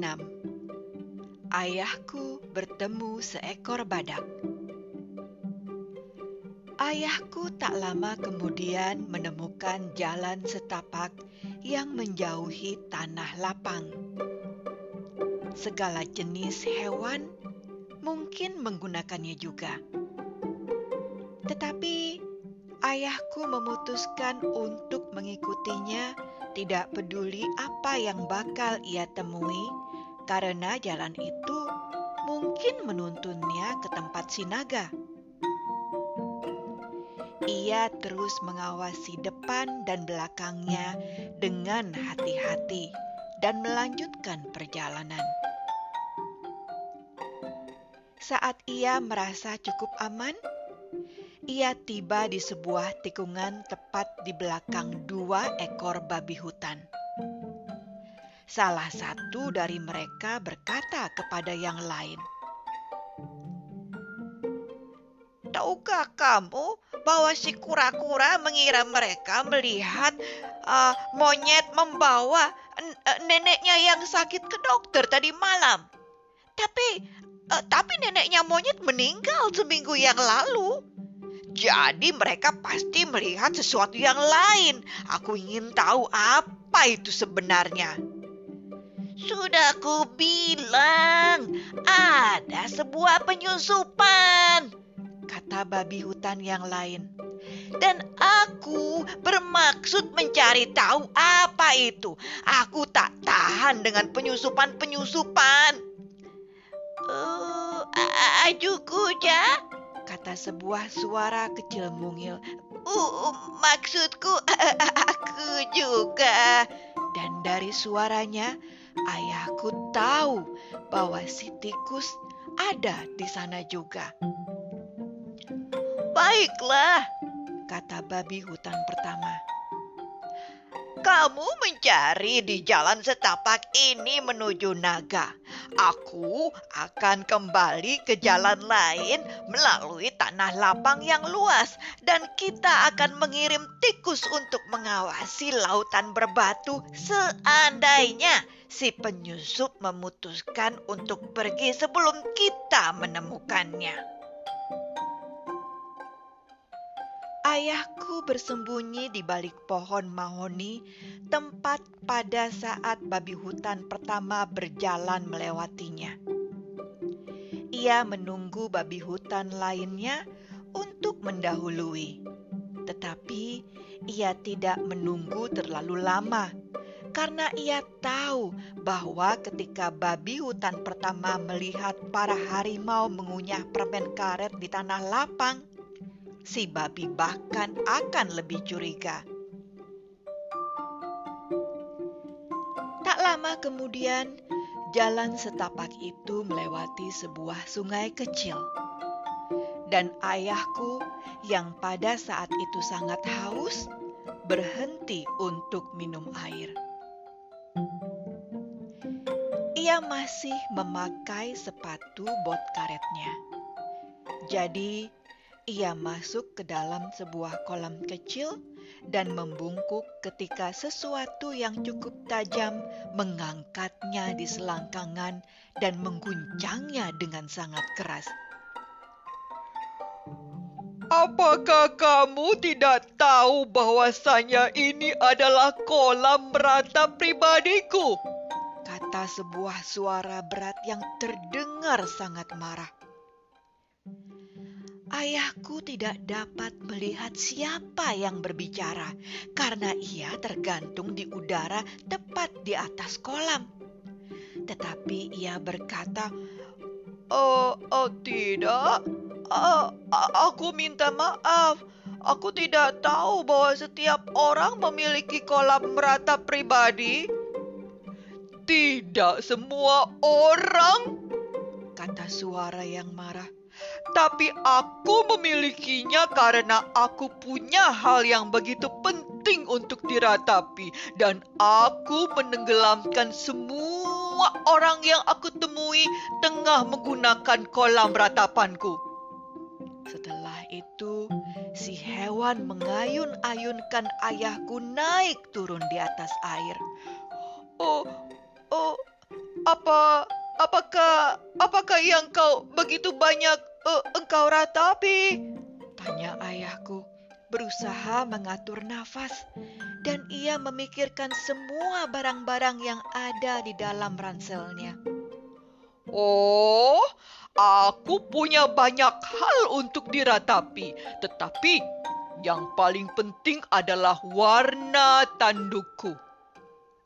keenam, ayahku bertemu seekor badak. Ayahku tak lama kemudian menemukan jalan setapak yang menjauhi tanah lapang. Segala jenis hewan mungkin menggunakannya juga, tetapi ayahku memutuskan untuk mengikutinya, tidak peduli apa yang bakal ia temui, karena jalan itu mungkin menuntunnya ke tempat sinaga. Ia terus mengawasi depan dan belakangnya dengan hati-hati dan melanjutkan perjalanan. Saat ia merasa cukup aman, ia tiba di sebuah tikungan tepat di belakang dua ekor babi hutan. Salah satu dari mereka berkata kepada yang lain, "Tahukah kamu bahwa si kura-kura mengira mereka melihat uh, monyet membawa uh, neneknya yang sakit ke dokter tadi malam. Tapi uh, tapi neneknya monyet meninggal seminggu yang lalu. Jadi mereka pasti melihat sesuatu yang lain. Aku ingin tahu apa itu sebenarnya. Sudah ku bilang, ada sebuah penyusupan kata babi hutan yang lain. Dan aku bermaksud mencari tahu apa itu. Aku tak tahan dengan penyusupan-penyusupan. Uh, ajuku ja, kata sebuah suara kecil mungil. Uh, maksudku aku juga. Dan dari suaranya, ayahku tahu bahwa si tikus ada di sana juga. Baiklah, kata babi hutan pertama. Kamu mencari di jalan setapak ini menuju naga. Aku akan kembali ke jalan lain melalui tanah lapang yang luas, dan kita akan mengirim tikus untuk mengawasi lautan berbatu seandainya si penyusup memutuskan untuk pergi sebelum kita menemukannya. Ayahku bersembunyi di balik pohon mahoni, tempat pada saat babi hutan pertama berjalan melewatinya. Ia menunggu babi hutan lainnya untuk mendahului, tetapi ia tidak menunggu terlalu lama karena ia tahu bahwa ketika babi hutan pertama melihat para harimau mengunyah permen karet di tanah lapang, si babi bahkan akan lebih curiga. Tak lama kemudian, jalan setapak itu melewati sebuah sungai kecil. Dan ayahku yang pada saat itu sangat haus berhenti untuk minum air. Ia masih memakai sepatu bot karetnya. Jadi, ia masuk ke dalam sebuah kolam kecil dan membungkuk ketika sesuatu yang cukup tajam mengangkatnya di selangkangan dan mengguncangnya dengan sangat keras. Apakah kamu tidak tahu bahwasanya ini adalah kolam merata pribadiku? Kata sebuah suara berat yang terdengar sangat marah. Ayahku tidak dapat melihat siapa yang berbicara karena ia tergantung di udara tepat di atas kolam. Tetapi ia berkata, "Oh, oh tidak. Uh, aku minta maaf. Aku tidak tahu bahwa setiap orang memiliki kolam merata pribadi." Tidak semua orang, kata suara yang marah tapi aku memilikinya karena aku punya hal yang begitu penting untuk diratapi, dan aku menenggelamkan semua orang yang aku temui tengah menggunakan kolam ratapanku. Setelah itu, si hewan mengayun-ayunkan ayahku naik turun di atas air. Oh, oh, apa apakah apakah yang kau begitu banyak uh, engkau ratapi? Tanya ayahku berusaha mengatur nafas dan ia memikirkan semua barang-barang yang ada di dalam ranselnya. Oh, aku punya banyak hal untuk diratapi, tetapi yang paling penting adalah warna tandukku.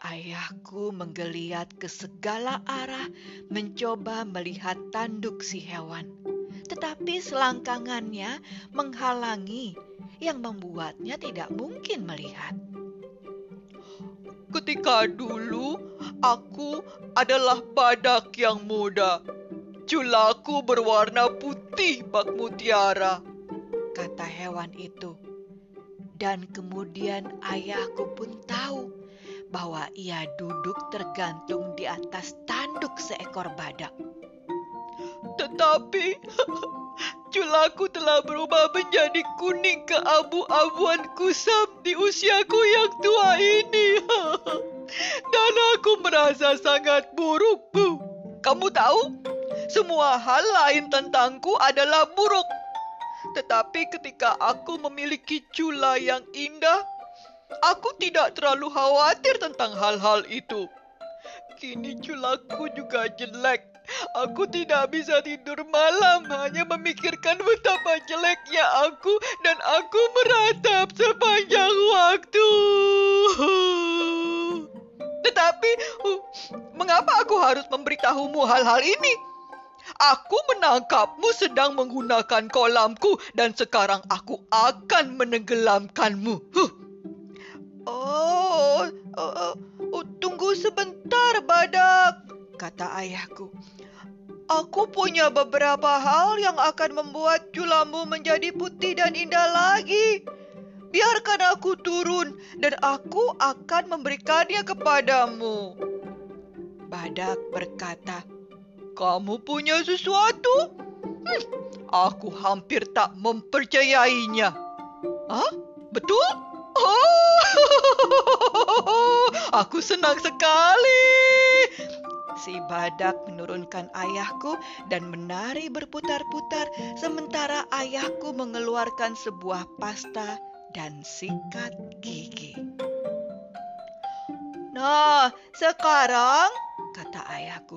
Ayahku menggeliat ke segala arah mencoba melihat tanduk si hewan. Tetapi selangkangannya menghalangi yang membuatnya tidak mungkin melihat. Ketika dulu aku adalah badak yang muda. Julaku berwarna putih bak mutiara, kata hewan itu. Dan kemudian ayahku pun tahu bahwa ia duduk tergantung di atas tanduk seekor badak. Tetapi julaku telah berubah menjadi kuning keabu-abuan kusam di usiaku yang tua ini. Dan aku merasa sangat buruk. Kamu tahu, semua hal lain tentangku adalah buruk. Tetapi ketika aku memiliki cula yang indah, Aku tidak terlalu khawatir tentang hal-hal itu. Kini culaku juga jelek. Aku tidak bisa tidur malam hanya memikirkan betapa jeleknya aku dan aku meratap sepanjang waktu. Tetapi, uh, mengapa aku harus memberitahumu hal-hal ini? Aku menangkapmu sedang menggunakan kolamku dan sekarang aku akan menenggelamkanmu. Oh, oh, oh, tunggu sebentar, Badak, kata ayahku. Aku punya beberapa hal yang akan membuat culamu menjadi putih dan indah lagi. Biarkan aku turun dan aku akan memberikannya kepadamu. Badak berkata, Kamu punya sesuatu? Hmm, aku hampir tak mempercayainya. Hah? Betul? Oh, aku senang sekali. Si badak menurunkan ayahku dan menari berputar-putar sementara ayahku mengeluarkan sebuah pasta dan sikat gigi. Nah, sekarang, kata ayahku,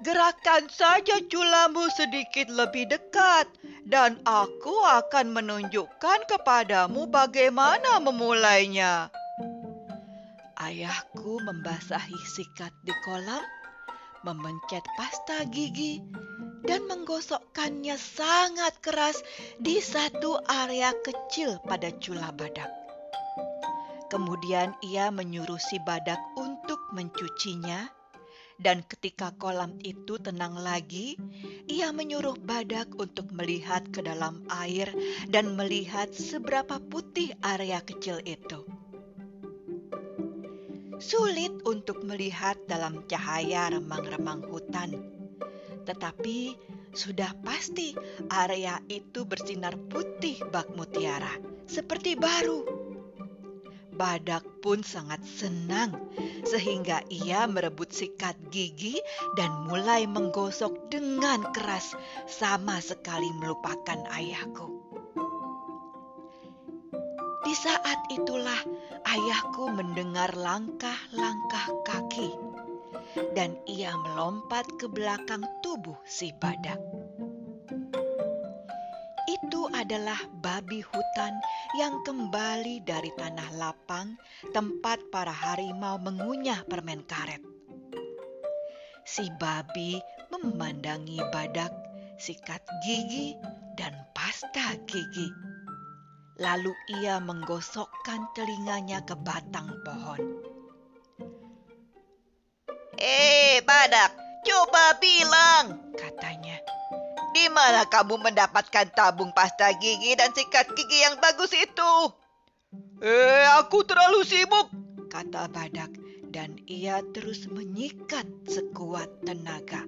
gerakan saja culamu sedikit lebih dekat dan aku akan menunjukkan kepadamu bagaimana memulainya. Ayahku membasahi sikat di kolam, memencet pasta gigi, dan menggosokkannya sangat keras di satu area kecil pada cula badak. Kemudian ia menyuruh si badak untuk mencucinya dan ketika kolam itu tenang lagi, ia menyuruh badak untuk melihat ke dalam air dan melihat seberapa putih area kecil itu. Sulit untuk melihat dalam cahaya remang-remang hutan, tetapi sudah pasti area itu bersinar putih bak mutiara, seperti baru badak pun sangat senang sehingga ia merebut sikat gigi dan mulai menggosok dengan keras sama sekali melupakan ayahku. Di saat itulah ayahku mendengar langkah-langkah kaki dan ia melompat ke belakang tubuh si badak itu adalah babi hutan yang kembali dari tanah lapang tempat para harimau mengunyah permen karet. Si babi memandangi badak, sikat gigi, dan pasta gigi. Lalu ia menggosokkan telinganya ke batang pohon. Eh, badak, coba bilang, katanya. Di mana kamu mendapatkan tabung pasta gigi dan sikat gigi yang bagus itu? Eh, aku terlalu sibuk, kata badak dan ia terus menyikat sekuat tenaga.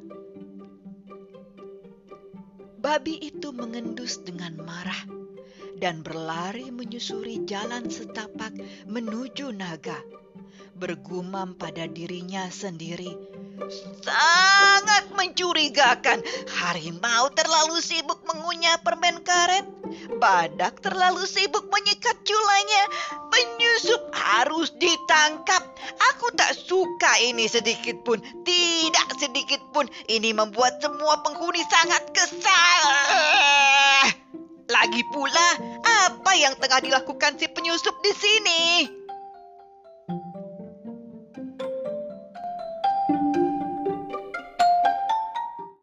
Babi itu mengendus dengan marah dan berlari menyusuri jalan setapak menuju naga, bergumam pada dirinya sendiri, Sangat mencurigakan. Harimau terlalu sibuk mengunyah permen karet. Badak terlalu sibuk menyikat culanya. Penyusup harus ditangkap. Aku tak suka ini sedikit pun. Tidak sedikit pun. Ini membuat semua penghuni sangat kesal. Lagi pula, apa yang tengah dilakukan si penyusup di sini?